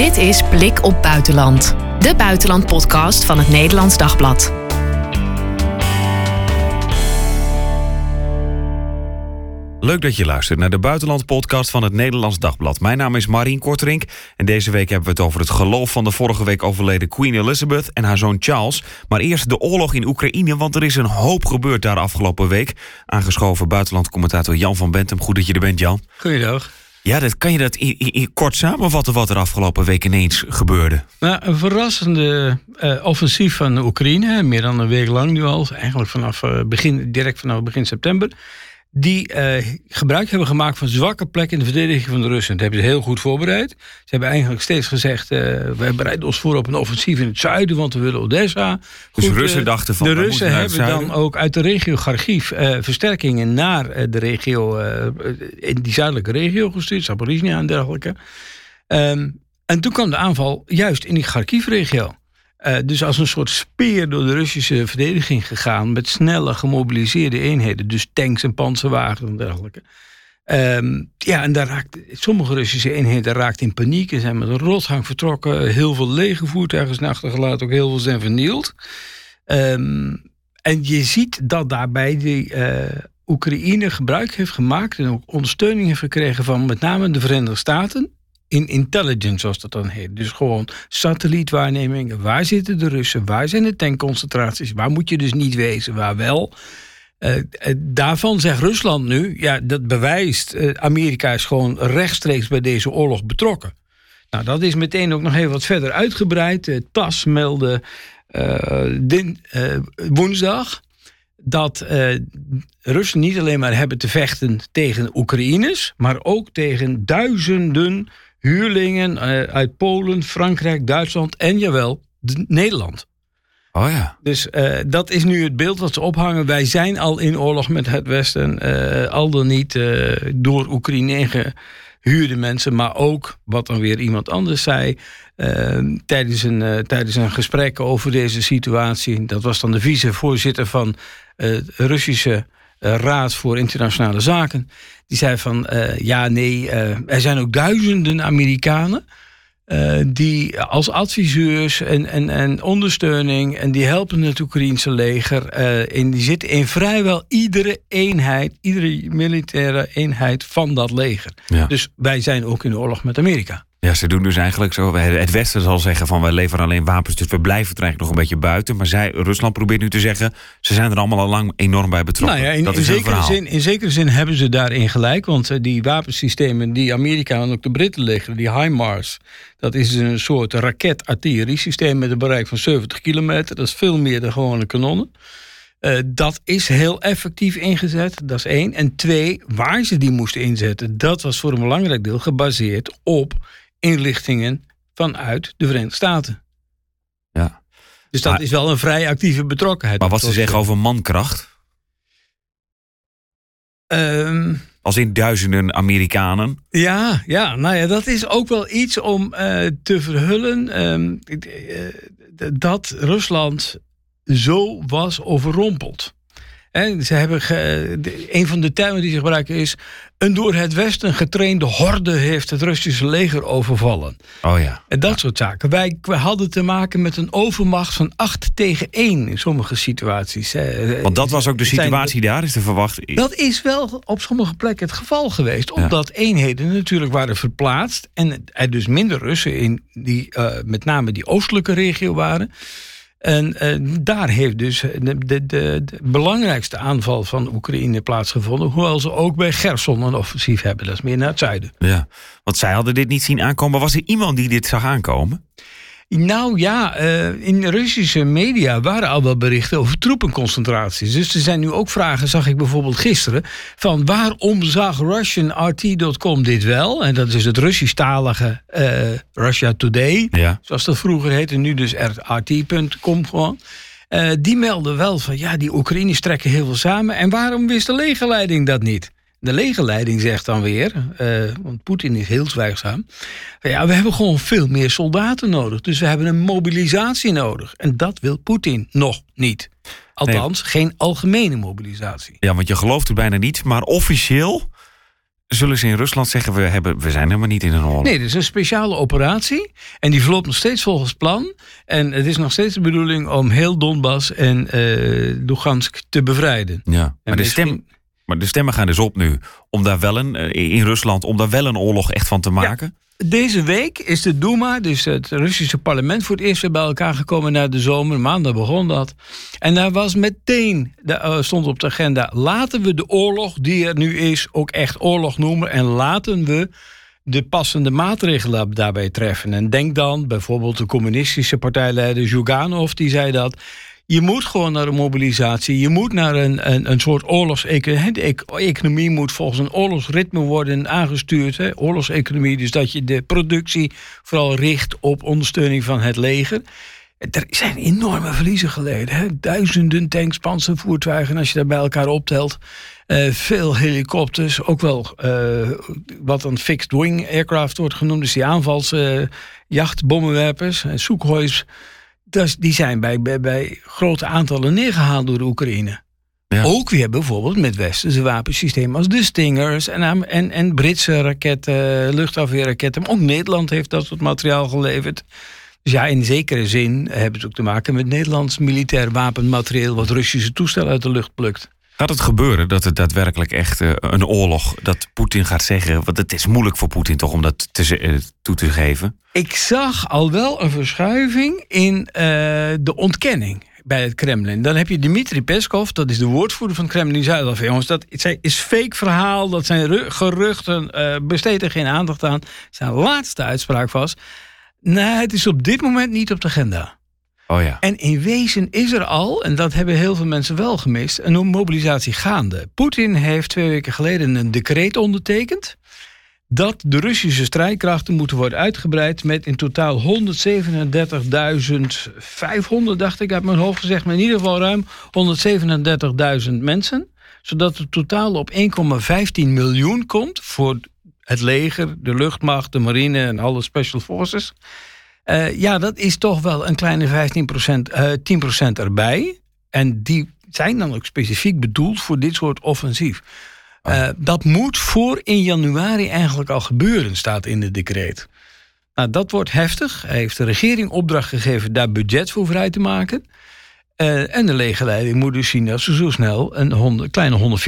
Dit is Blik op Buitenland, de buitenlandpodcast van het Nederlands Dagblad. Leuk dat je luistert naar de Buitenland-podcast van het Nederlands Dagblad. Mijn naam is Marien Korterink en deze week hebben we het over het geloof van de vorige week overleden Queen Elizabeth en haar zoon Charles. Maar eerst de oorlog in Oekraïne, want er is een hoop gebeurd daar afgelopen week. Aangeschoven buitenlandcommentator Jan van Bentum. Goed dat je er bent, Jan. Goeiedag. Ja, dat, kan je dat in, kort samenvatten wat er afgelopen week ineens gebeurde? Nou, een verrassende uh, offensief van Oekraïne, meer dan een week lang nu al, eigenlijk vanaf uh, begin, direct vanaf begin september die uh, gebruik hebben gemaakt van zwakke plekken in de verdediging van de Russen. Dat hebben ze heel goed voorbereid. Ze hebben eigenlijk steeds gezegd: uh, we bereiden ons voor op een offensief in het zuiden, want we willen Odessa. Dus de Russen dachten van. De Russen hebben dan ook uit de regio Kharkiv uh, versterkingen naar de regio, in die zuidelijke regio gestuurd, Zaporizhia en dergelijke. Um, en toen kwam de aanval juist in die Kharkiv-regio. Uh, dus als een soort speer door de Russische verdediging gegaan. met snelle gemobiliseerde eenheden. Dus tanks en panzerwagens en dergelijke. Um, ja, en daar raakt, sommige Russische eenheden raakten in paniek en zijn met een rotgang vertrokken. Heel veel lege voertuigen zijn achtergelaten, ook heel veel zijn vernield. Um, en je ziet dat daarbij de uh, Oekraïne gebruik heeft gemaakt en ook ondersteuning heeft gekregen van met name de Verenigde Staten in intelligence, zoals dat dan heet. Dus gewoon satellietwaarnemingen. Waar zitten de Russen? Waar zijn de tankconcentraties? Waar moet je dus niet wezen? Waar wel? Uh, daarvan zegt Rusland nu, ja, dat bewijst, uh, Amerika is gewoon rechtstreeks bij deze oorlog betrokken. Nou, dat is meteen ook nog even wat verder uitgebreid. TAS meldde woensdag dat Russen niet alleen maar hebben te vechten tegen Oekraïners, maar ook tegen duizenden huurlingen uh, uit Polen, Frankrijk, Duitsland en jawel, Nederland. Oh ja. Dus uh, dat is nu het beeld wat ze ophangen. Wij zijn al in oorlog met het Westen, uh, al dan niet door Oekraïne gehuurde mensen, maar ook, wat dan weer iemand anders zei, tijdens, een, tijdens een gesprek over deze situatie. Dat was dan de vicevoorzitter van het Russische Raad voor Internationale Zaken. Die zei van uh, ja, nee, uh, er zijn ook duizenden Amerikanen. Uh, die als adviseurs en, en, en ondersteuning. en die helpen het Oekraïense leger. en die zitten in vrijwel iedere eenheid. iedere militaire eenheid van dat leger. Ja. Dus wij zijn ook in de oorlog met Amerika. Ja, ze doen dus eigenlijk zo. Het Westen zal zeggen van wij leveren alleen wapens, dus we blijven er eigenlijk nog een beetje buiten. Maar zij, Rusland probeert nu te zeggen, ze zijn er allemaal al lang enorm bij betrokken. Nou ja, in, dat in, is zekere zin, in zekere zin hebben ze daarin gelijk. Want uh, die wapensystemen die Amerika en ook de Britten leggen, die HIMARS, dat is een soort raket-artilleriesysteem met een bereik van 70 kilometer. Dat is veel meer dan gewone kanonnen. Uh, dat is heel effectief ingezet, dat is één. En twee, waar ze die moesten inzetten, dat was voor een belangrijk deel gebaseerd op inlichtingen vanuit de Verenigde Staten. Ja. Dus dat maar, is wel een vrij actieve betrokkenheid. Maar wat ze zeggen over mankracht? Um, Als in duizenden Amerikanen? Ja, ja, nou ja, dat is ook wel iets om uh, te verhullen um, uh, dat Rusland zo was overrompeld. En ze hebben ge, een van de termen die ze gebruiken is... een door het Westen getrainde horde heeft het Russische leger overvallen. Oh ja. En dat ja. soort zaken. Wij, wij, hadden te maken met een overmacht van 8 tegen 1 in sommige situaties. Want dat was ook de situatie daar, is te verwachten? Dat is wel op sommige plekken het geval geweest. Omdat ja. eenheden natuurlijk waren verplaatst... en er dus minder Russen in die, uh, met name die oostelijke regio waren... En uh, daar heeft dus de, de, de, de, belangrijkste aanval van Oekraïne plaatsgevonden. Hoewel ze ook bij Gerson een offensief hebben. Dat is meer naar het zuiden. Ja, want zij hadden dit niet zien aankomen. Was er iemand die dit zag aankomen? Nou ja, uh, in Russische media waren al wel berichten over troepenconcentraties. Dus er zijn nu ook vragen, zag ik bijvoorbeeld gisteren... van waarom zag RussianRT.com dit wel? En dat is het Russisch-talige uh, Russia Today, ja. zoals dat vroeger heette. Nu dus RT.com gewoon. Uh, die melden wel van, ja, die Oekraïners trekken heel veel samen. En waarom wist de legerleiding dat niet? De legerleiding zegt dan weer, uh, want Poetin is heel zwijgzaam. Ja, we hebben gewoon veel meer soldaten nodig. Dus we hebben een mobilisatie nodig. En dat wil Poetin nog niet. Althans, nee. geen algemene mobilisatie. Ja, want je gelooft er bijna niet. Maar officieel zullen ze in Rusland zeggen: we, hebben, we zijn helemaal niet in een oorlog? Nee, het is een speciale operatie. En die verloopt nog steeds volgens plan. En het is nog steeds de bedoeling om heel Donbass en uh, Lugansk te bevrijden. Ja, maar de, stem, maar de stemmen gaan dus op nu. Om daar wel een, eh, in Rusland, om daar wel een oorlog echt van te maken. Deze week is de Duma, dus het Russische parlement, voor het eerst weer bij elkaar gekomen na de zomer. Maandag begon dat. En daar was meteen, uh, stond op de agenda, laten we de oorlog die er nu is ook echt oorlog noemen. En laten we de passende maatregelen daarbij treffen. En denk dan bijvoorbeeld de communistische partijleider Zhuganov, die zei dat. Je moet gewoon naar een mobilisatie. Je moet naar een, een, een soort oorlogseconomie. De economie moet volgens een oorlogsritme worden aangestuurd. Hè? Oorlogseconomie, dus dat je de productie vooral richt op ondersteuning van het leger. Er zijn enorme verliezen geleden. Hè? Duizenden tanks, panzervoertuigen, als je dat bij elkaar optelt. Uh, veel helikopters, ook wel uh, wat een fixed wing aircraft wordt genoemd. Dus die aanvalsjachtbommenwerpers, uh, Soekhois die zijn bij, bij, bij grote aantallen neergehaald door de Oekraïne. Ja. Ook weer bijvoorbeeld met westerse wapensystemen als de Stingers en, en, en Britse raketten, luchtafweerraketten. ook Nederland heeft dat soort materiaal geleverd. Dus ja, in zekere zin hebben het ook te maken met Nederlands militair wapenmateriaal wat Russische toestellen uit de lucht plukt. Gaat het gebeuren dat het daadwerkelijk echt uh, een oorlog, dat Poetin gaat zeggen, want het is moeilijk voor Poetin toch om dat te, uh, toe te geven? Ik zag al wel een verschuiving in uh, de ontkenning bij het Kremlin. Dan heb je Dmitri Peskov, dat is de woordvoerder van het Kremlin, die zei van jongens, dat is fake verhaal, dat zijn geruchten, besteed er geen aandacht aan. Zijn laatste uitspraak was, nou, het is op dit moment niet op de agenda. Oh ja. En in wezen is er al, en dat hebben heel veel mensen wel gemist, een mobilisatie gaande. Poetin heeft twee weken geleden een decreet ondertekend dat de Russische strijdkrachten moeten worden uitgebreid met in totaal 137.500, dacht ik uit mijn hoofd gezegd, maar in ieder geval ruim 137.000 mensen. Zodat het totaal op 1,15 miljoen komt voor het leger, de luchtmacht, de marine en alle special forces. Uh, ja, dat is toch wel een kleine 15 procent, uh, 10 procent erbij. En die zijn dan ook specifiek bedoeld voor dit soort offensief. Uh, dat moet voor in januari eigenlijk al gebeuren, staat in het decreet. Nou, dat wordt heftig. Hij heeft de regering opdracht gegeven daar budget voor vrij te maken. Uh, en de legerleiding moet dus zien dat ze zo snel een kleine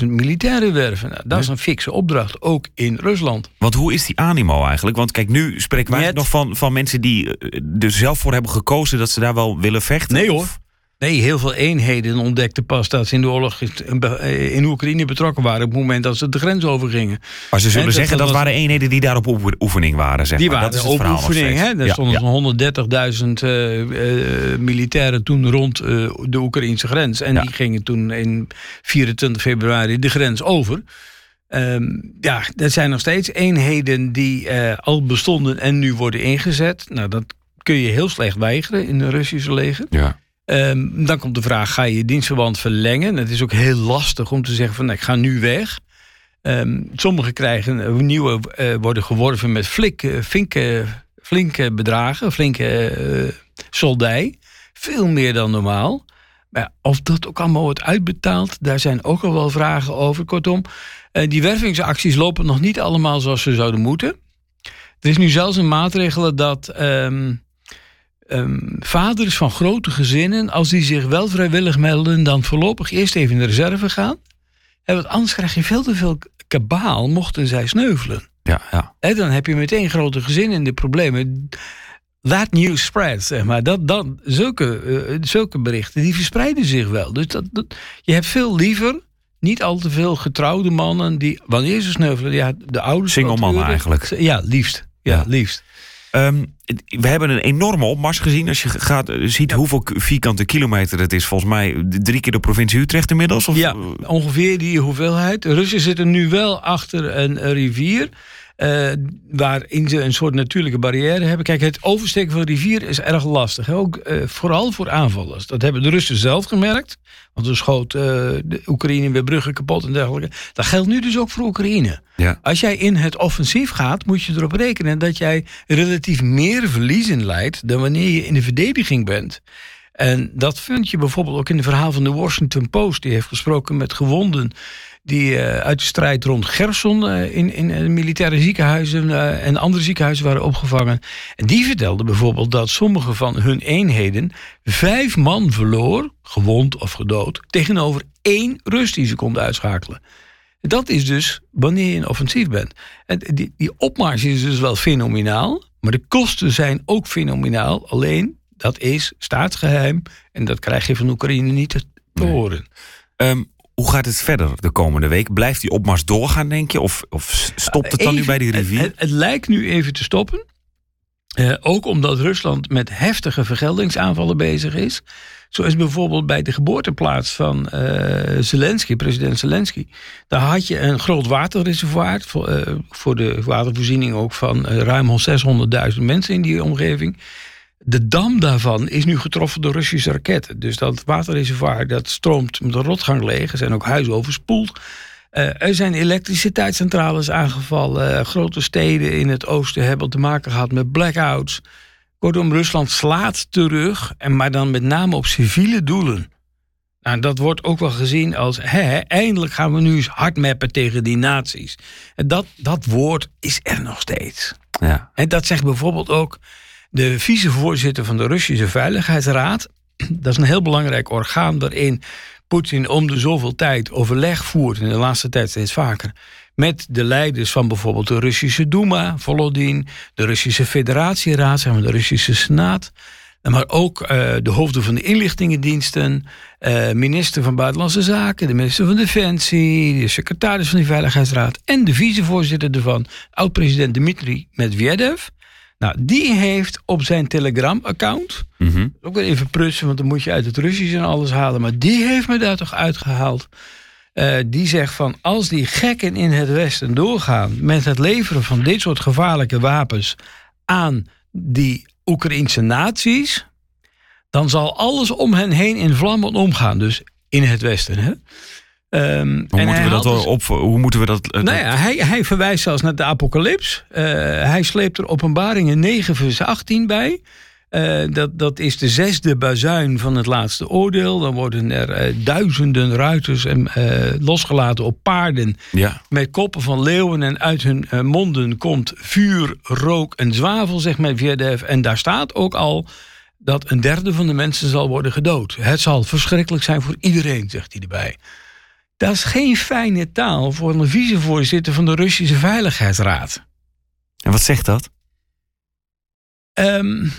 140.000 militairen werven. Nou, dat is een fikse opdracht, ook in Rusland. Want hoe is die animo eigenlijk? Want kijk, nu spreken wij Net... nog van, van mensen die er dus zelf voor hebben gekozen dat ze daar wel willen vechten. Nee hoor. Nee, heel veel eenheden ontdekten pas dat ze in de oorlog in Oekraïne betrokken waren. op het moment dat ze de grens overgingen. Maar ze zullen zeggen dat, dat waren eenheden die daar op oefening waren. Zeg die maar. waren op oefening. Hè? Er stonden ja. 130.000 uh, uh, militairen toen rond uh, de Oekraïnse grens. En ja. die gingen toen in 24 februari de grens over. Um, ja, er zijn nog steeds eenheden die al bestonden en nu worden ingezet. Nou, dat kun je heel slecht weigeren in het Russische leger. Ja. Um, dan komt de vraag, ga je je dienstverband verlengen? Het is ook heel lastig om te zeggen van, ik ga nu weg. Um, sommigen krijgen nieuwe, uh, worden geworven met flinke, flinke, flinke bedragen, flinke uh, soldij. Veel meer dan normaal. Maar of dat ook allemaal wordt uitbetaald, daar zijn ook al wel vragen over. Kortom, die wervingsacties lopen nog niet allemaal zoals ze zouden moeten. Er is nu zelfs een maatregel dat um, um, vaders van grote gezinnen, als die zich wel vrijwillig melden, dan voorlopig eerst even in de reserve gaan. En want anders krijg je veel te veel kabaal mochten zij sneuvelen. Ja, ja. Dan heb je meteen grote gezinnen in de problemen. That news spreads, zeg maar. Dat, dat, zulke, uh, zulke berichten, die verspreiden zich wel. Dus dat, dat, je hebt veel liever niet al te veel getrouwde mannen die, wanneer ze sneuvelen, ja, de ouders. Single mannen eigenlijk. Ja, liefst. Ja, ja. liefst. Um, we hebben een enorme opmars gezien. Als je gaat, eh, ziet ja. hoeveel vierkante kilometer het is. Volgens mij drie keer de provincie Utrecht inmiddels. Of? Ja, ongeveer die hoeveelheid. De Russen zitten nu wel achter een rivier. Uh, waarin ze een soort natuurlijke barrière hebben. Kijk, het oversteken van de rivier is erg lastig. Hè? Ook uh, vooral voor aanvallers. Dat hebben de Russen zelf gemerkt. Want er schoot uh, de Oekraïne weer bruggen kapot en dergelijke. Dat geldt nu dus ook voor Oekraïne. Ja. Als jij in het offensief gaat, moet je erop rekenen dat jij relatief meer verliezen leidt dan wanneer je in de verdediging bent. En dat vind je bijvoorbeeld ook in het verhaal van de Washington Post. Die heeft gesproken met gewonden die uh, uit de strijd rond Gerson uh, in, in militaire ziekenhuizen en andere ziekenhuizen waren opgevangen. En die vertelde bijvoorbeeld dat sommige van hun eenheden vijf man verloor, gewond of gedood, tegenover één Rus die ze konden uitschakelen. Dat is dus wanneer je een offensief bent. En die, die opmars is dus wel fenomenaal, maar de kosten zijn ook fenomenaal. Alleen, dat is staatsgeheim en dat krijg je van Oekraïne niet te nee. horen. Um, hoe gaat het verder de komende week? Blijft die opmars doorgaan, denk je? Of, of stopt het dan even, nu bij die rivier? Het, het, lijkt nu even te stoppen. Uh, ook omdat Rusland met heftige vergeldingsaanvallen bezig is. Zo is bijvoorbeeld bij de geboorteplaats van uh, Zelensky, president Zelensky. Daar had je een groot waterreservoir voor, uh, voor de watervoorziening ook van ruim 600.000 mensen in die omgeving. De dam daarvan is nu getroffen door Russische raketten. Dus dat waterreservoir dat stroomt met een rotgang leeg. Er zijn ook huizen overspoeld. Uh, er zijn elektriciteitscentrales aangevallen. Uh, grote steden in het oosten hebben te maken gehad met blackouts. Kortom, Rusland slaat terug, en maar dan met name op civiele doelen. Nou, dat wordt ook wel gezien als, hè, eindelijk gaan we nu eens hard mappen tegen die naties. En dat, dat woord is er nog steeds. Ja. En dat zegt bijvoorbeeld ook de vicevoorzitter van de Russische Veiligheidsraad. Dat is een heel belangrijk orgaan waarin Poetin om de zoveel tijd overleg voert, in de laatste tijd steeds vaker, met de leiders van bijvoorbeeld de Russische Duma, Volodin, de Russische Federatieraad, zeg maar de Russische Senaat, maar ook uh, de hoofden van de inlichtingendiensten, uh, minister van Buitenlandse Zaken, de minister van Defensie, de secretaris van de Veiligheidsraad en de vicevoorzitter ervan, oud-president Dmitri Medvedev. Nou, die heeft op zijn Telegram-account, mm -hmm. ook weer even prutsen, want dan moet je uit het Russisch en alles halen, maar die heeft me daar toch uitgehaald. Uh, die zegt van als die gekken in het Westen doorgaan met het leveren van dit soort gevaarlijke wapens aan die Oekraïnse naties, dan zal alles om hen heen in vlammen omgaan. Dus in het Westen. Hè? Um, hoe, moeten we dat dus, op, hoe moeten we dat... Uh, nou ja, hij, hij verwijst zelfs naar de apocalyps. Uh, hij sleept er openbaringen 9 vers 18 bij. Uh, dat, dat is de zesde bazuin van het laatste oordeel. Dan worden er duizenden ruiters en, losgelaten op paarden. Ja. Met koppen van leeuwen. En uit hun monden komt vuur, rook en zwavel, zegt Medvedev. En daar staat ook al dat een derde van de mensen zal worden gedood. Het zal verschrikkelijk zijn voor iedereen, zegt hij erbij. Dat is geen fijne taal voor een vicevoorzitter van de Russische Veiligheidsraad. En wat zegt dat? Um,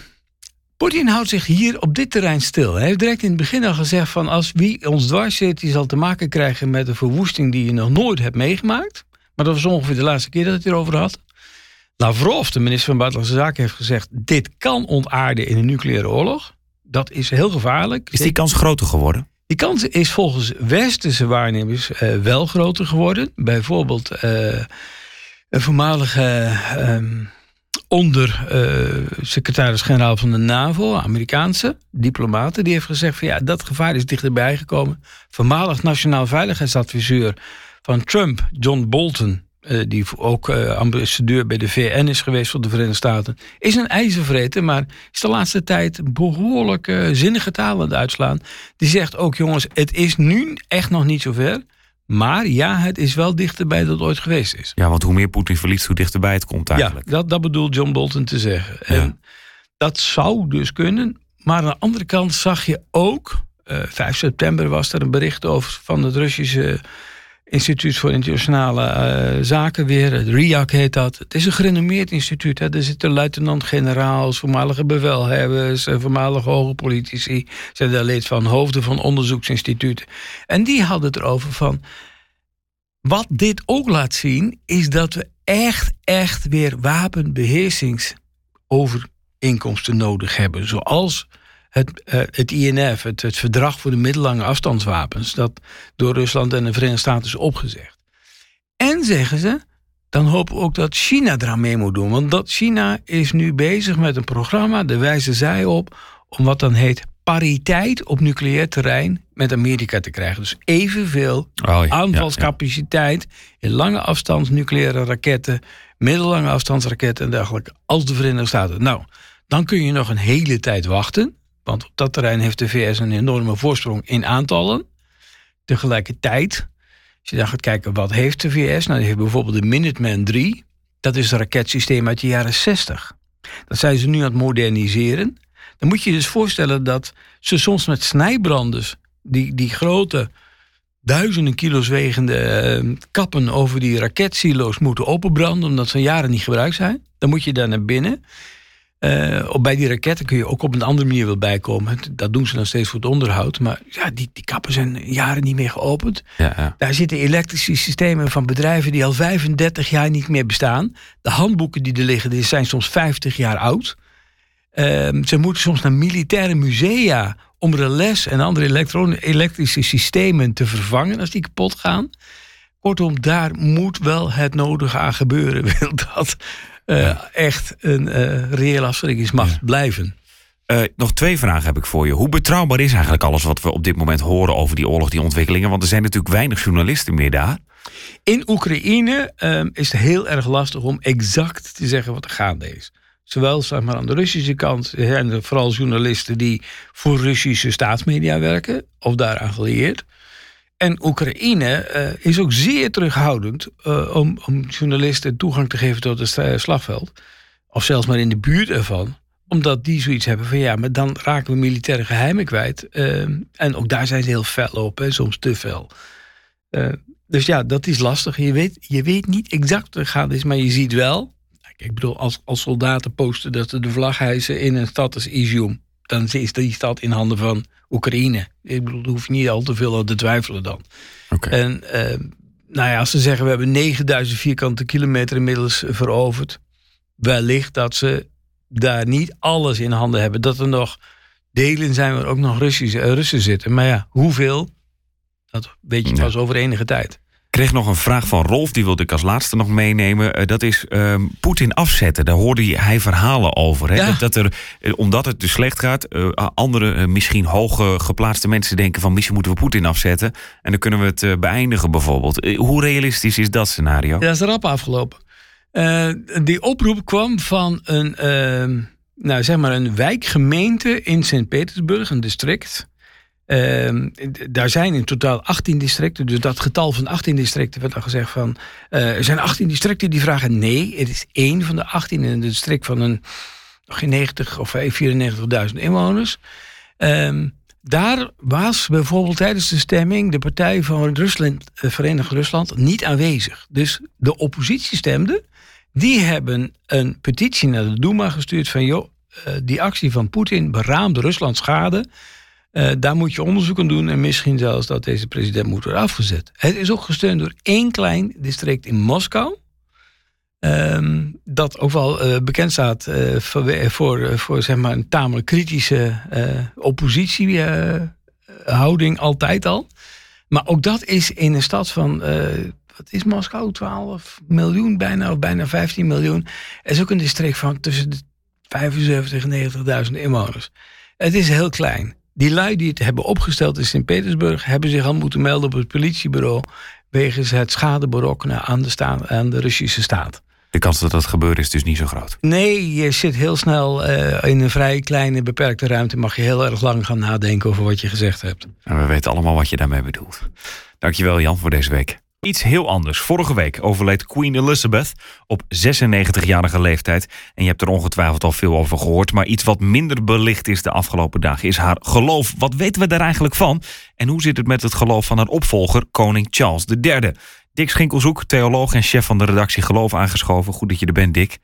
Poetin houdt zich hier op dit terrein stil. Hij heeft direct in het begin al gezegd van als wie ons dwars zit, die zal te maken krijgen met een verwoesting die je nog nooit hebt meegemaakt. Maar dat was ongeveer de laatste keer dat hij het erover had. Lavrov, de minister van Buitenlandse Zaken, heeft gezegd: dit kan ontaarden in een nucleaire oorlog. Dat is heel gevaarlijk. Is die kans groter geworden? Die kans is volgens westerse waarnemers uh, wel groter geworden. Bijvoorbeeld uh, een voormalige uh, ondersecretaris-generaal van de NAVO, Amerikaanse diplomaten, die heeft gezegd van ja, dat gevaar is dichterbij gekomen. Voormalig nationaal veiligheidsadviseur van Trump, John Bolton, uh, die ook uh, ambassadeur bij de VN is geweest voor de Verenigde Staten, is een ijzervreter, maar is de laatste tijd behoorlijk uh, zinnige taal aan het uitslaan. Die zegt ook, jongens, het is nu echt nog niet zover. Maar ja, het is wel dichterbij dan het ooit geweest is. Ja, want hoe meer Poetin verliest, hoe dichterbij het komt eigenlijk. Ja, dat, dat bedoelt John Bolton te zeggen. Ja. En dat zou dus kunnen. Maar aan de andere kant zag je ook, 5 september was er een bericht over van het Russische Instituut voor Internationale uh, Zaken weer. Het RIAC heet dat. Het is een gerenommeerd instituut. Hè. Er zitten luitenant-generaals, voormalige bevelhebbers... voormalige hoge politici. Zijn daar lid van, hoofden van onderzoeksinstituten. En die hadden het erover van... Wat dit ook laat zien, is dat we echt, echt weer wapenbeheersingsovereenkomsten nodig hebben. Zoals het, uh, het INF, het, het Verdrag voor de Middellange Afstandswapens, dat door Rusland en de Verenigde Staten is opgezegd. En zeggen ze, dan hopen we ook dat China eraan mee moet doen. Want dat China is nu bezig met een programma, daar wijzen zij op, om wat dan heet pariteit op nucleair terrein met Amerika te krijgen. Dus evenveel oh, ja, aanvalscapaciteit ja, ja. in lange afstands nucleaire raketten, middellange afstandsraketten en dergelijke als de Verenigde Staten. Nou, dan kun je nog een hele tijd wachten. Want op dat terrein heeft de VS een enorme voorsprong in aantallen. Tegelijkertijd, als je dan gaat kijken wat heeft de VS, nou die heeft bijvoorbeeld de Minuteman 3. Dat is een raketsysteem uit de jaren 60. Dat zijn ze nu aan het moderniseren. Dan moet je je dus voorstellen dat ze soms met snijbranders die, die grote duizenden kilo's wegende eh, kappen over die raketsilo's moeten openbranden omdat ze jaren niet gebruikt zijn. Dan moet je daar naar binnen. Uh, bij die raketten kun je ook op een andere manier wel bijkomen. Dat doen ze dan steeds voor het onderhoud. Maar ja, die, die kappen zijn jaren niet meer geopend. Ja, ja. Daar zitten elektrische systemen van bedrijven die al 35 jaar niet meer bestaan. De handboeken die er liggen, die zijn soms 50 jaar oud. Uh, ze moeten soms naar militaire musea om relais en andere elektrische systemen te vervangen als die kapot gaan. Kortom, daar moet wel het nodige aan gebeuren. Wil dat uh, echt een uh, reële afschrikkingsmacht ja. blijven. Uh, nog twee vragen heb ik voor je. Hoe betrouwbaar is eigenlijk alles wat we op dit moment horen over die oorlog, die ontwikkelingen? Want er zijn natuurlijk weinig journalisten meer daar. In Oekraïne um, is het heel erg lastig om exact te zeggen wat er gaande is. Zowel zeg maar, aan de Russische kant zijn er vooral journalisten die voor Russische staatsmedia werken of daaraan gelieerd. En Oekraïne uh, is ook zeer terughoudend uh, om, om, journalisten toegang te geven tot het slagveld. Of zelfs maar in de buurt ervan. Omdat die zoiets hebben van ja, maar dan raken we militaire geheimen kwijt. Uh, en ook daar zijn ze heel fel op, hè, soms te fel. dus ja, dat is lastig. Je weet, je weet niet exact wat er gaande is, maar je ziet wel. Ik bedoel, als, als soldaten posten dat ze de vlag hijsen in een stad als Izium. Dan is die stad in handen van Oekraïne. Ik bedoel, daar hoef je niet al te veel aan te twijfelen dan. Okay. En uh, nou ja, als ze zeggen we hebben 9000 vierkante kilometer inmiddels veroverd. Wellicht dat ze daar niet alles in handen hebben. Dat er nog delen zijn waar ook nog uh, Russen zitten. Maar ja, hoeveel? Dat weet je pas over enige tijd kreeg nog een vraag van Rolf, die wilde ik als laatste nog meenemen. Uh, dat is uh, Poetin afzetten. Daar hoorde hij verhalen over. Hè? Ja. Dat, dat, er, uh, omdat het dus slecht gaat, eh, andere misschien hoge geplaatste mensen denken van misschien moeten we Poetin afzetten. En dan kunnen we het beëindigen bijvoorbeeld. hoe realistisch is dat scenario? Dat is rap afgelopen. die oproep kwam van een, ehm, nou, zeg maar een wijkgemeente in Sint-Petersburg, een district. Uh, daar zijn in totaal 18 districten. Dus dat getal van 18 districten werd al gezegd van... Uh, er zijn 18 districten die vragen nee. Het is één van de 18 in een district van een, nog geen 90 of 94.000 inwoners. Uh, daar was bijvoorbeeld tijdens de stemming de partij van Rusland, uh, Verenigd Rusland niet aanwezig. Dus de oppositie stemde. Die hebben een petitie naar de Duma gestuurd van... joh, eh, die actie van Poetin beraamt Rusland schade... Uh, daar moet je onderzoek aan doen en misschien zelfs dat deze president moet worden afgezet. Het is ook gesteund door één klein district in Moskou. Um, dat ook wel uh, bekend staat voor, voor, voor, zeg maar een tamelijk kritische oppositiehouding altijd al. Maar ook dat is in een stad van, wat is Moskou, 12 miljoen bijna, of bijna 15 miljoen. Het is ook een district van tussen de 75 en 90.000 inwoners. Het is heel klein. Die lui die het hebben opgesteld in Sint-Petersburg hebben zich al moeten melden op het politiebureau wegens het schadeberokkenen aan de, aan de Russische staat. De kans dat dat gebeurt is dus niet zo groot. Nee, je zit heel snel uh, in een vrij kleine, beperkte ruimte. Mag je heel erg lang gaan nadenken over wat je gezegd hebt. En we weten allemaal wat je daarmee bedoelt. Dankjewel Jan voor deze week. Iets heel anders. Vorige week overleed Queen Elizabeth op 96-jarige leeftijd. En je hebt er ongetwijfeld al veel over gehoord. Maar iets wat minder belicht is de afgelopen dagen is haar geloof. Wat weten we daar eigenlijk van? En hoe zit het met het geloof van haar opvolger, koning Charles III? Dick Schinkelzoek, theoloog en chef van de redactie Geloof aangeschoven. Goed dat je er bent, Dick.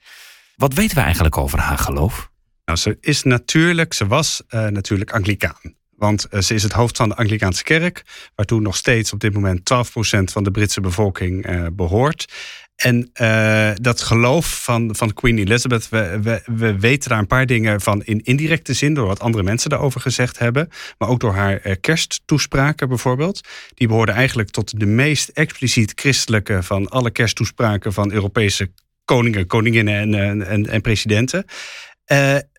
Wat weten we eigenlijk over haar geloof? Nou, ze is natuurlijk, ze was uh, natuurlijk Anglicaan. Want uh, ze is het hoofd van de Anglikaanse kerk, waartoe nog steeds op dit moment 12% van de Britse bevolking uh, behoort. En uh, dat geloof van, van Queen Elizabeth, we, we, we, weten daar een paar dingen van in indirecte zin, door wat andere mensen daarover gezegd hebben. Maar ook door haar uh, kersttoespraken bijvoorbeeld. Die behoorden eigenlijk tot de meest expliciet christelijke van alle kersttoespraken van Europese koningen, koninginnen en, en, en presidenten.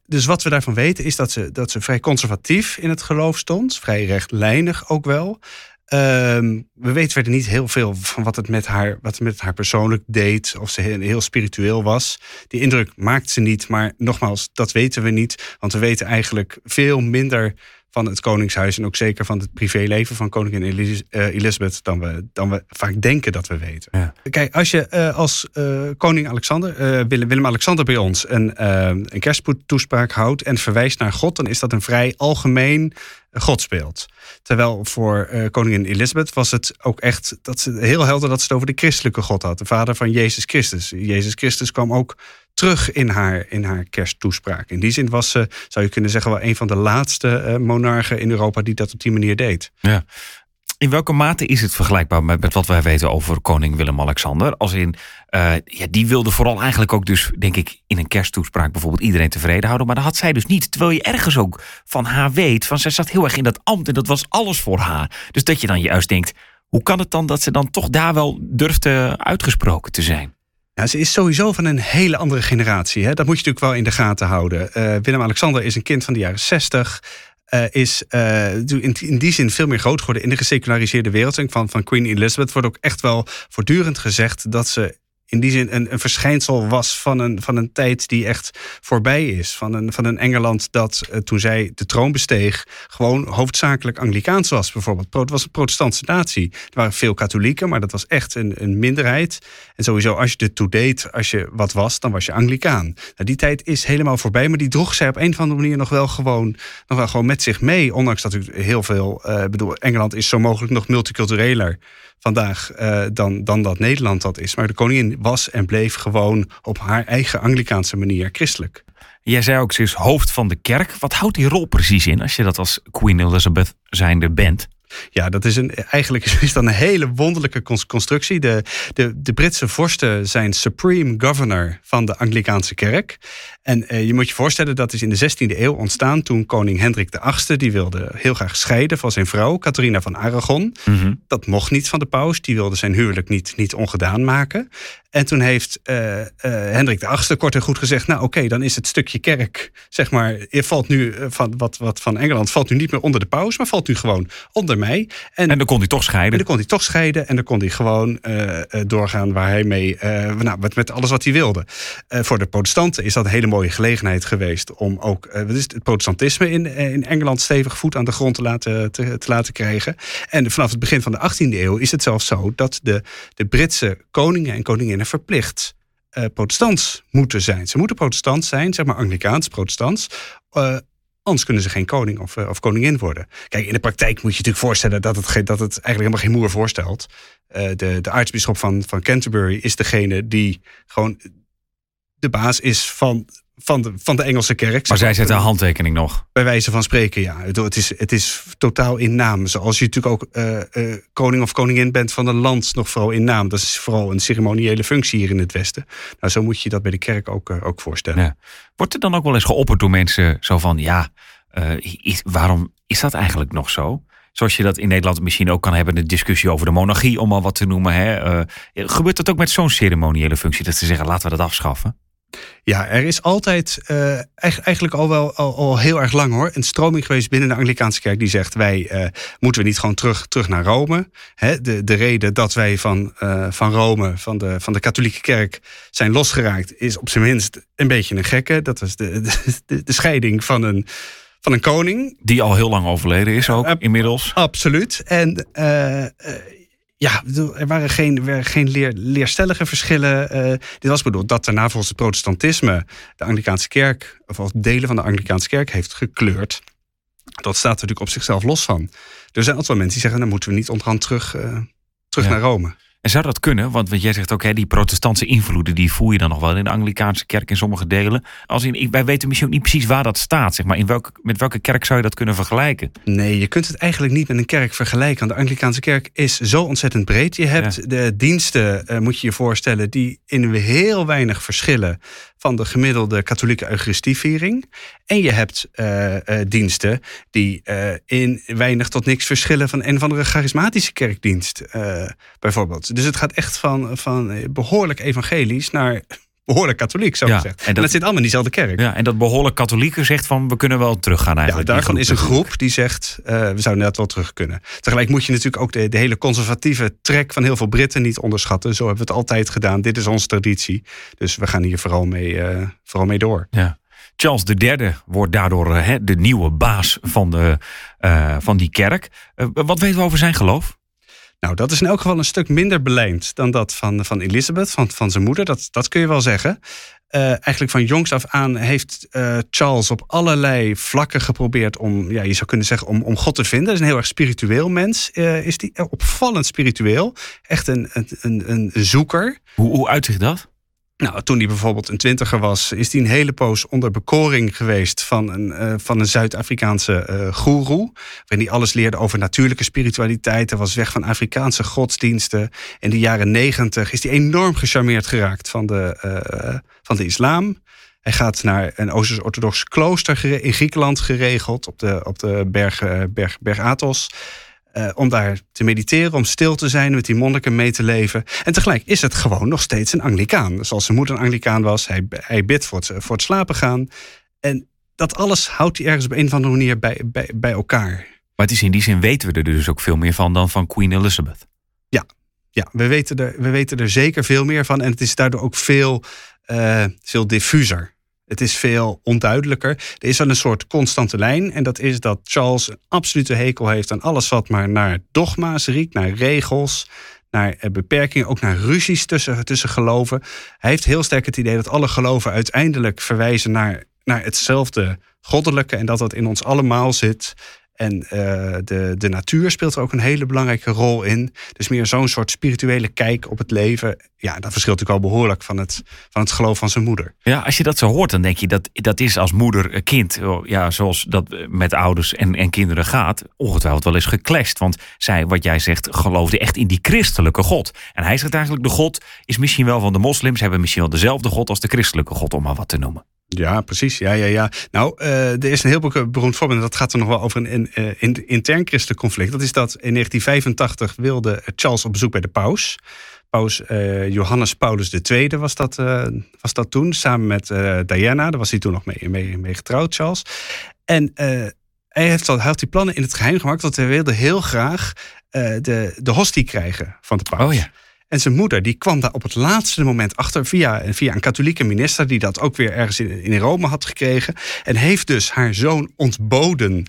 Dus wat we daarvan weten is dat ze, dat ze vrij conservatief in het geloof stond. Vrij rechtlijnig ook wel. Ehm, we weten verder niet heel veel van wat het met haar, wat met haar persoonlijk deed. Of ze heel, heel spiritueel was. Die indruk maakt ze niet. Maar nogmaals, dat weten we niet. Want we weten eigenlijk veel minder van het Koningshuis en ook zeker van het privéleven van koningin Elis uh, Elizabeth dan we, dan we vaak denken dat we weten. Ja. Kijk, als je uh, als uh, koning Alexander, Willem, Willem-Alexander bij ons een, een kersttoespraak houdt en verwijst naar God, dan is dat een vrij algemeen godsbeeld. Terwijl voor koningin Elizabeth was het ook echt dat ze heel helder dat ze het over de christelijke God had, de vader van Jezus Christus. Jezus Christus kwam ook terug in haar, in haar kersttoespraak. In die zin was ze, zou je kunnen zeggen, wel een van de laatste uh, monarchen in Europa die dat op die manier deed. Ja. In welke mate is het vergelijkbaar met, met wat wij weten over koning Willem-Alexander? Als in, uh, ja, die wilde vooral eigenlijk ook dus, denk ik, in een kersttoespraak bijvoorbeeld iedereen tevreden houden. Maar dat had zij dus niet. Terwijl je ergens ook van haar weet, van zij zat heel erg in dat ambt en dat was alles voor haar. Dus dat je dan juist denkt, hoe kan het dan dat ze dan toch daar wel durfde uitgesproken te zijn? Ze is sowieso van een hele andere generatie. Hè? Dat moet je natuurlijk wel in de gaten houden. Uh, Willem-Alexander is een kind van de jaren 60. Uh, is uh, in, in, die zin veel meer groot geworden in de geseculariseerde wereld. Van, van Queen Elizabeth wordt ook echt wel voortdurend gezegd dat ze in die zin een, een verschijnsel was van een, van een tijd die echt voorbij is. Van een, van een Engeland dat uh, toen zij de troon besteeg, gewoon hoofdzakelijk Anglikaans was, bijvoorbeeld. Het was een protestantse natie. Er waren veel katholieken, maar dat was echt een, een minderheid. En sowieso, als je er toe deed, als je wat was, dan was je Anglikaan. Nou, die tijd is helemaal voorbij, maar die droeg zij op een of andere manier nog wel gewoon, nog wel gewoon met zich mee. Ondanks dat u heel veel, uh, bedoel, Engeland is zo mogelijk nog multicultureler vandaag uh, dan, dan dat Nederland dat is. Maar de koningin was en bleef gewoon op haar eigen Anglikaanse manier christelijk. Jij zei ook, ze is hoofd van de kerk. Wat houdt die rol precies in als je dat als Queen Elizabeth zijnde bent? Ja, dat is een, eigenlijk is dat een hele wonderlijke constructie. De, de, de Britse vorsten zijn supreme governor van de Anglikaanse kerk. En eh, je moet je voorstellen, dat is in de 16e eeuw ontstaan toen koning Hendrik VIII, die wilde heel graag scheiden van zijn vrouw, Catharina van Aragon. Mm Dat mocht niet van de paus, die wilde zijn huwelijk niet, niet ongedaan maken. En toen heeft uh, uh, Hendrik VIII kort en goed gezegd: Nou, oké, dan is het stukje kerk, zeg maar, je valt nu eh, van wat, wat van Engeland valt nu niet meer onder de paus, maar valt nu gewoon onder mij. En, en dan kon hij toch scheiden. En dan kon hij toch scheiden en dan kon hij gewoon doorgaan waar hij mee, nou, met, met alles wat hij wilde. voor de protestanten is dat een hele mooie gelegenheid geweest om ook wat is het, het protestantisme in, in Engeland stevig voet aan de grond te laten, te, te laten krijgen. En vanaf het begin van de 18e eeuw is het zelfs zo dat de, de Britse koningen en koninginnen verplicht uh, protestants moeten zijn. Ze moeten protestant zijn, zeg maar Anglikaans protestants. Uh, anders kunnen ze geen koning of, uh, of, koningin worden. Kijk, in de praktijk moet je natuurlijk voorstellen dat het, dat het eigenlijk helemaal geen moer voorstelt. de, de aartsbisschop van, van Canterbury is degene die gewoon de baas is van van de, van de Engelse kerk. Maar zij zetten een handtekening nog? Bij wijze van spreken, ja. Het is, het is totaal in naam. Zoals je natuurlijk ook uh, uh, koning of koningin bent van een land, nog vooral in naam. Dat is vooral een ceremoniële functie hier in het Westen. Nou, zo moet je dat bij de kerk ook, uh, ook voorstellen. Ja. Wordt er dan ook wel eens geopperd door mensen zo van, ja, is, waarom is dat eigenlijk nog zo? Zoals je dat in Nederland misschien ook kan hebben, de discussie over de monarchie, om al wat te noemen. Hè? gebeurt dat ook met zo'n ceremoniële functie, dat ze zeggen, laten we dat afschaffen? Ja, er is altijd uh, eigenlijk al wel al, al, heel erg lang hoor. Een stroming geweest binnen de Anglikaanse kerk die zegt: wij uh, moeten we niet gewoon terug, terug naar Rome. Hè, de, de reden dat wij van, uh, van Rome, van de, van de katholieke kerk, zijn losgeraakt, is op zijn minst een beetje een gekke. Dat was de, de, de scheiding van een van een koning. Die al heel lang overleden is ook, inmiddels. Absoluut. En ja, er waren geen, er geen leer, leerstellige verschillen. Uh, dit was bedoeld dat daarna volgens het protestantisme de Anglikaanse kerk, of delen van de Anglikaanse kerk, heeft gekleurd. Dat staat natuurlijk op zichzelf los van. Er zijn altijd wel mensen die zeggen, dan moeten we niet onderhand terug, uh, terug naar Rome. En zou dat kunnen? Want, want jij zegt ook, hè, die protestantse invloeden, die voel je dan nog wel in de Anglikaanse kerk in sommige delen. Als in, wij weten misschien ook niet precies waar dat staat. Zeg maar. in welke, met welke kerk zou je dat kunnen vergelijken? Nee, je kunt het eigenlijk niet met een kerk vergelijken. De Anglikaanse kerk is zo ontzettend breed. Je hebt de diensten, uh, moet je je voorstellen, die in heel weinig verschillen van de gemiddelde katholieke eucharistieviering. En je hebt uh, uh, diensten die uh, in weinig tot niks verschillen van een of andere charismatische kerkdienst, bijvoorbeeld. Dus het gaat echt van, van behoorlijk evangelisch naar behoorlijk katholiek, zo Ja, gezegd. en En dat- zit allemaal in diezelfde kerk. Ja, en dat behoorlijk katholieke zegt van we kunnen wel teruggaan Ja, eigenlijk. die daarvan is een groep die zegt, eh, we zouden inderdaad wel terug kunnen. Tegelijk moet je natuurlijk ook de, de hele conservatieve trek van heel veel Britten niet onderschatten. Zo hebben we het altijd gedaan. Dit is onze traditie. Dus we gaan hier vooral mee, eh, vooral mee door. Ja. Charles III wordt daardoor eh, hè, de nieuwe baas van, de, van die kerk. Wat weten we over zijn geloof? Nou, dat is in elk geval een stuk minder belijnd dan dat van, van Elizabeth, van, van zijn moeder. Dat, dat kun je wel zeggen. Eh, eigenlijk van jongs af aan heeft eh, Charles op allerlei vlakken geprobeerd om, ja, je zou kunnen zeggen, om, om God te vinden. Hij is een heel erg spiritueel mens. eh, is die opvallend spiritueel. Echt een, een, een, een zoeker. Hoe, hoe uitzicht dat? Nou, toen hij bijvoorbeeld een twintiger was, is hij een hele poos onder bekoring geweest van een, eh, van een Zuid-Afrikaanse eh goeroe. Waarin hij alles leerde over natuurlijke spiritualiteit. Hij was weg van Afrikaanse godsdiensten. In de jaren negentig is hij enorm gecharmeerd geraakt van de, eh, van de islam. Hij gaat naar een Oost-Orthodox klooster in Griekenland geregeld, op de, op de berg, berg, berg Athos. Eh, om daar te mediteren, om stil te zijn, met die monniken mee te leven. En tegelijk is het gewoon nog steeds een Anglicaan. Zoals zijn moeder een Anglicaan was. Hij, hij bidt voor het, voor het slapen gaan. En dat alles houdt hij ergens op een of andere manier bij, bij, bij elkaar. Maar het is in die zin weten we er dus ook veel meer van dan van Queen Elizabeth. Ja, we weten, er, we weten er zeker veel meer van. En het is daardoor ook veel, eh, veel diffuser. Het is veel onduidelijker. Er is wel een soort constante lijn. En dat is dat Charles een absolute hekel heeft aan alles wat maar naar dogma's riekt, naar regels, naar eh, beperkingen, ook naar ruzies tussen, tussen geloven. Hij heeft heel sterk het idee dat alle geloven uiteindelijk verwijzen naar, naar hetzelfde goddelijke en dat dat in ons allemaal zit. En eh, de, de natuur speelt er ook een hele belangrijke rol in. Dus meer zo'n soort spirituele kijk op het leven. Ja, dat verschilt natuurlijk al behoorlijk van het, van het geloof van zijn moeder. Ja, als je dat zo hoort, dan denk je dat dat is als moeder, kind, oh, ja, zoals dat eh, met ouders en, en kinderen gaat, ongetwijfeld wel eens geclashed. Want zij, wat jij zegt, geloofde echt in die christelijke God. En hij zegt eigenlijk, de God is misschien wel van de moslims, hebben misschien wel dezelfde God als de christelijke God, om maar wat te noemen. Ja, precies. Ja, ja, ja. Nou, eh, er is een heel be- beroemd voorbeeld. en Dat gaat er nog wel over een, een, eh, in- intern christelijk conflict. Dat is dat in 1985 wilde Charles op bezoek bij de paus. Paus eh, Johannes Paulus II was dat, was dat toen. Samen met Diana. Daar was hij toen nog mee, mee, getrouwd, Charles. En hij, heeft al, had die plannen in het geheim gemaakt. Want hij wilde heel graag de, de hostie krijgen van de paus. Oh ja. En zijn moeder die kwam daar op het laatste moment achter via, via een katholieke minister die dat ook weer ergens in, in Rome had gekregen. En heeft dus haar zoon ontboden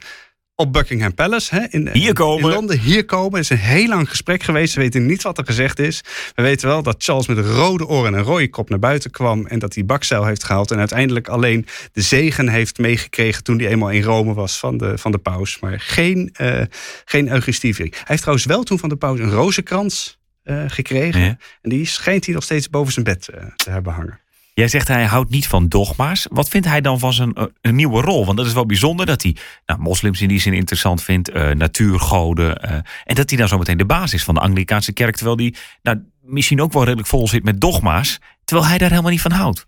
op Buckingham Palace. Hè, in, Hier komen. In Londen, hier komen. Het is een heel lang gesprek geweest. We weten niet wat er gezegd is. We weten wel dat Charles met rode oren en een rode kop naar buiten kwam. En dat hij bakzeil heeft gehaald. En uiteindelijk alleen de zegen heeft meegekregen toen hij eenmaal in Rome was van de, van de paus. Maar geen, eh geen Eucharistieviering. Hij heeft trouwens wel toen van de paus een rozenkrans eh, gekregen. Ja. En die schijnt hij nog steeds boven zijn bed eh, te hebben hangen. Jij zegt hij houdt niet van dogma's. Wat vindt hij dan van zijn eh, een nieuwe rol? Want dat is wel bijzonder dat hij nou, moslims in die zin interessant vindt, natuurgoden. en dat hij dan zometeen de basis is van de Anglikaanse kerk. Terwijl hij nou, misschien ook wel redelijk vol zit met dogma's. Terwijl hij daar helemaal niet van houdt.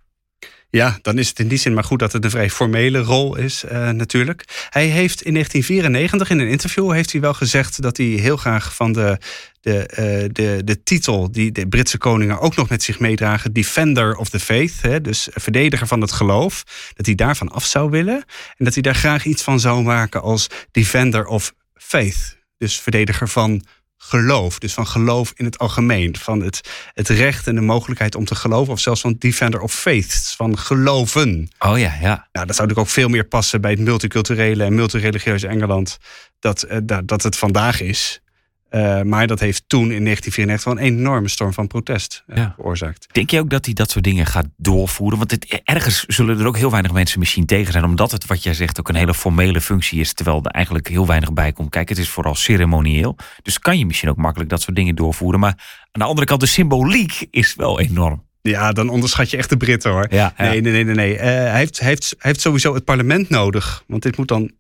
Ja, dan is het in die zin maar goed dat het een vrij formele rol is eh, natuurlijk. Hij heeft in 1994 in een interview heeft hij wel gezegd dat hij heel graag van de, de, eh, de, de titel die de Britse koningen ook nog met zich meedragen, Defender of the Faith, hè, dus verdediger van het geloof, dat hij daarvan af zou willen en dat hij daar graag iets van zou maken als Defender of Faith, dus verdediger van geloof, dus van geloof in het algemeen, van het, het recht en de mogelijkheid om te geloven, of zelfs van defender of faith, van geloven. Oh ja, ja. Nou, dat zou natuurlijk ook veel meer passen bij het multiculturele en multireligieuze Engeland dat, eh, dat, dat het vandaag is. Eh, maar dat heeft toen in 1994 wel een enorme storm van protest eh, Ja. veroorzaakt. Denk je ook dat hij dat soort dingen gaat doorvoeren? Want het, ergens zullen er ook heel weinig mensen misschien tegen zijn. Omdat het, wat jij zegt, ook een hele formele functie is. Terwijl er eigenlijk heel weinig bij komt. Kijk, het is vooral ceremonieel. Dus kan je misschien ook makkelijk dat soort dingen doorvoeren. Maar aan de andere kant, de symboliek is wel enorm. Ja, dan onderschat je echt de Britten hoor. Ja, ja. Nee, nee, nee, nee. nee. Eh, hij, heeft, hij, heeft, hij heeft sowieso het parlement nodig. Want dit moet dan.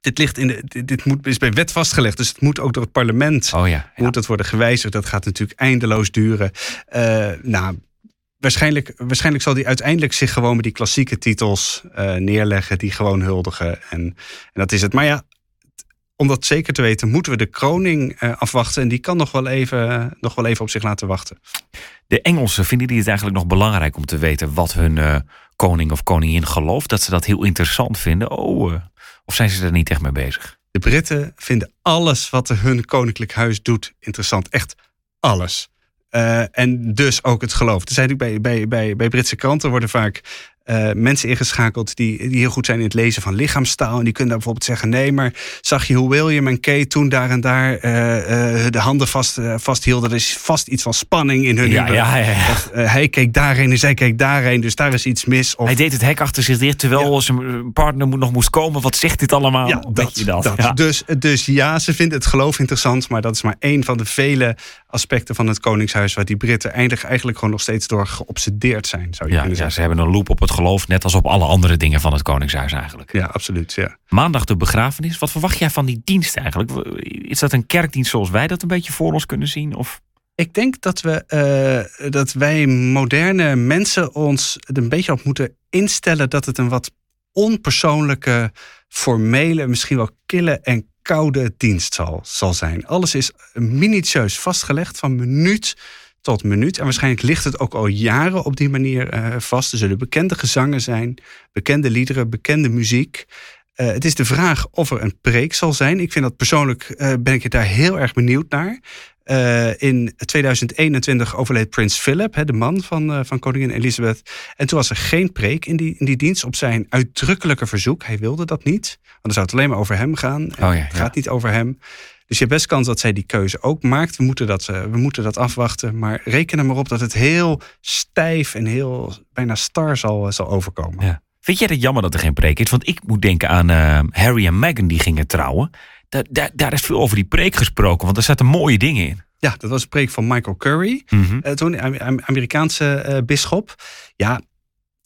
Dit, ligt in de, dit, dit moet, is bij wet vastgelegd. Dus het moet ook door het parlement. Oh ja, ja. Moet dat worden gewijzigd? Dat gaat natuurlijk eindeloos duren. Eh, nou, waarschijnlijk, waarschijnlijk zal hij uiteindelijk zich gewoon met die klassieke titels eh, neerleggen. Die gewoon huldigen. En, en dat is het. Maar ja, om dat zeker te weten, moeten we de kroning afwachten. En die kan nog wel, even, nog wel even op zich laten wachten. De Engelsen, vinden die het eigenlijk nog belangrijk om te weten wat hun koning of koningin gelooft? Dat ze dat heel interessant vinden? Oh, of zijn ze er niet echt mee bezig? De Britten vinden alles wat hun koninklijk huis doet interessant. Echt alles. Uh, en dus ook het geloof. Er zijn bij, bij, bij, bij Britse kranten worden vaak uh, mensen ingeschakeld die, die heel goed zijn in het lezen van lichaamstaal. En die kunnen daar bijvoorbeeld zeggen: nee, maar zag je hoe William en Kate toen daar en daar uh, uh, de handen vast, vasthielden? Er is vast iets van spanning in hun. Ja, ja, ja. Of, hij keek daarheen en zij keek daarheen, dus daar is iets mis. Of... Hij deed het hek achter zich dicht terwijl zijn partner nog moest komen. Wat zegt dit allemaal? Ja, dat, dat? Dus, dus ja, ze vinden het geloof interessant, maar dat is maar één van de vele aspecten van het Koningshuis waar die Britten eigenlijk, eigenlijk gewoon nog steeds door geobsedeerd zijn. Zou je ja, kunnen ja, zeggen. ze hebben een loop op het geloof, net als op alle andere dingen van het Koningshuis eigenlijk. Ja, absoluut. Ja. Maandag de begrafenis. Wat verwacht jij van die dienst eigenlijk? Is dat een kerkdienst zoals wij dat een beetje voor ons kunnen zien? Of? Ik denk dat, we, uh, dat wij moderne mensen ons er een beetje op moeten instellen dat het een wat onpersoonlijke, formele, misschien wel kille en koude dienst zal, zal zijn. Alles is minutieus vastgelegd van minuut tot minuut. En waarschijnlijk ligt het ook al jaren op die manier uh, vast. Er zullen bekende gezangen zijn, bekende liederen, bekende muziek. Uh, het is de vraag of er een preek zal zijn. Ik vind dat persoonlijk uh, ben ik daar heel erg benieuwd naar. Uh, in 2021 overleed prins Philip, hè, de man van, uh, van koningin Elizabeth. En toen was er geen preek in die, in die dienst op zijn uitdrukkelijke verzoek. Hij wilde dat niet, want dan zou het alleen maar over hem gaan. Oh ja, het gaat niet over hem. Dus je hebt best kans dat zij die keuze ook maakt. We moeten dat, uh, we moeten dat afwachten. Maar reken er maar op dat het heel stijf en heel bijna star zal, zal overkomen. Ja. Vind jij het jammer dat er geen preek is? Want ik moet denken aan Harry en Meghan die gingen trouwen. Daar, daar, daar, is veel over die preek gesproken, want er zaten mooie dingen in. Ja, dat was een preek van Michael Curry, mm -hmm. uh, toen Amerikaanse uh, bisschop. Ja,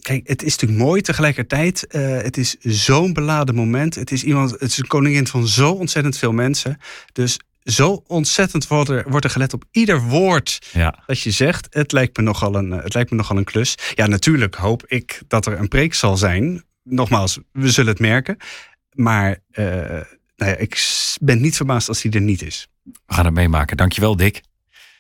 kijk, het is natuurlijk mooi tegelijkertijd. Uh, het is zo'n beladen moment. Het is iemand, het is een koningin van zo ontzettend veel mensen. Dus zo ontzettend wordt er, wordt er gelet op ieder woord ja. dat je zegt. Het lijkt, me nogal een, het lijkt me nogal een klus. Ja, natuurlijk hoop ik dat er een preek zal zijn. Nogmaals, we zullen het merken. Maar nou ja, ik ben niet verbaasd als die er niet is. We gaan het meemaken. Dankjewel, Dick.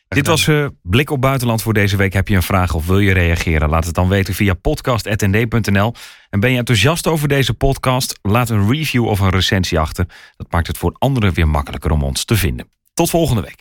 Dit was uh, Blik op Buitenland voor deze week. Heb je een vraag of wil je reageren? Laat het dan weten via podcast.nd.nl. En ben je enthousiast over deze podcast? Laat een review of een recensie achter. Dat maakt het voor anderen weer makkelijker om ons te vinden. Tot volgende week.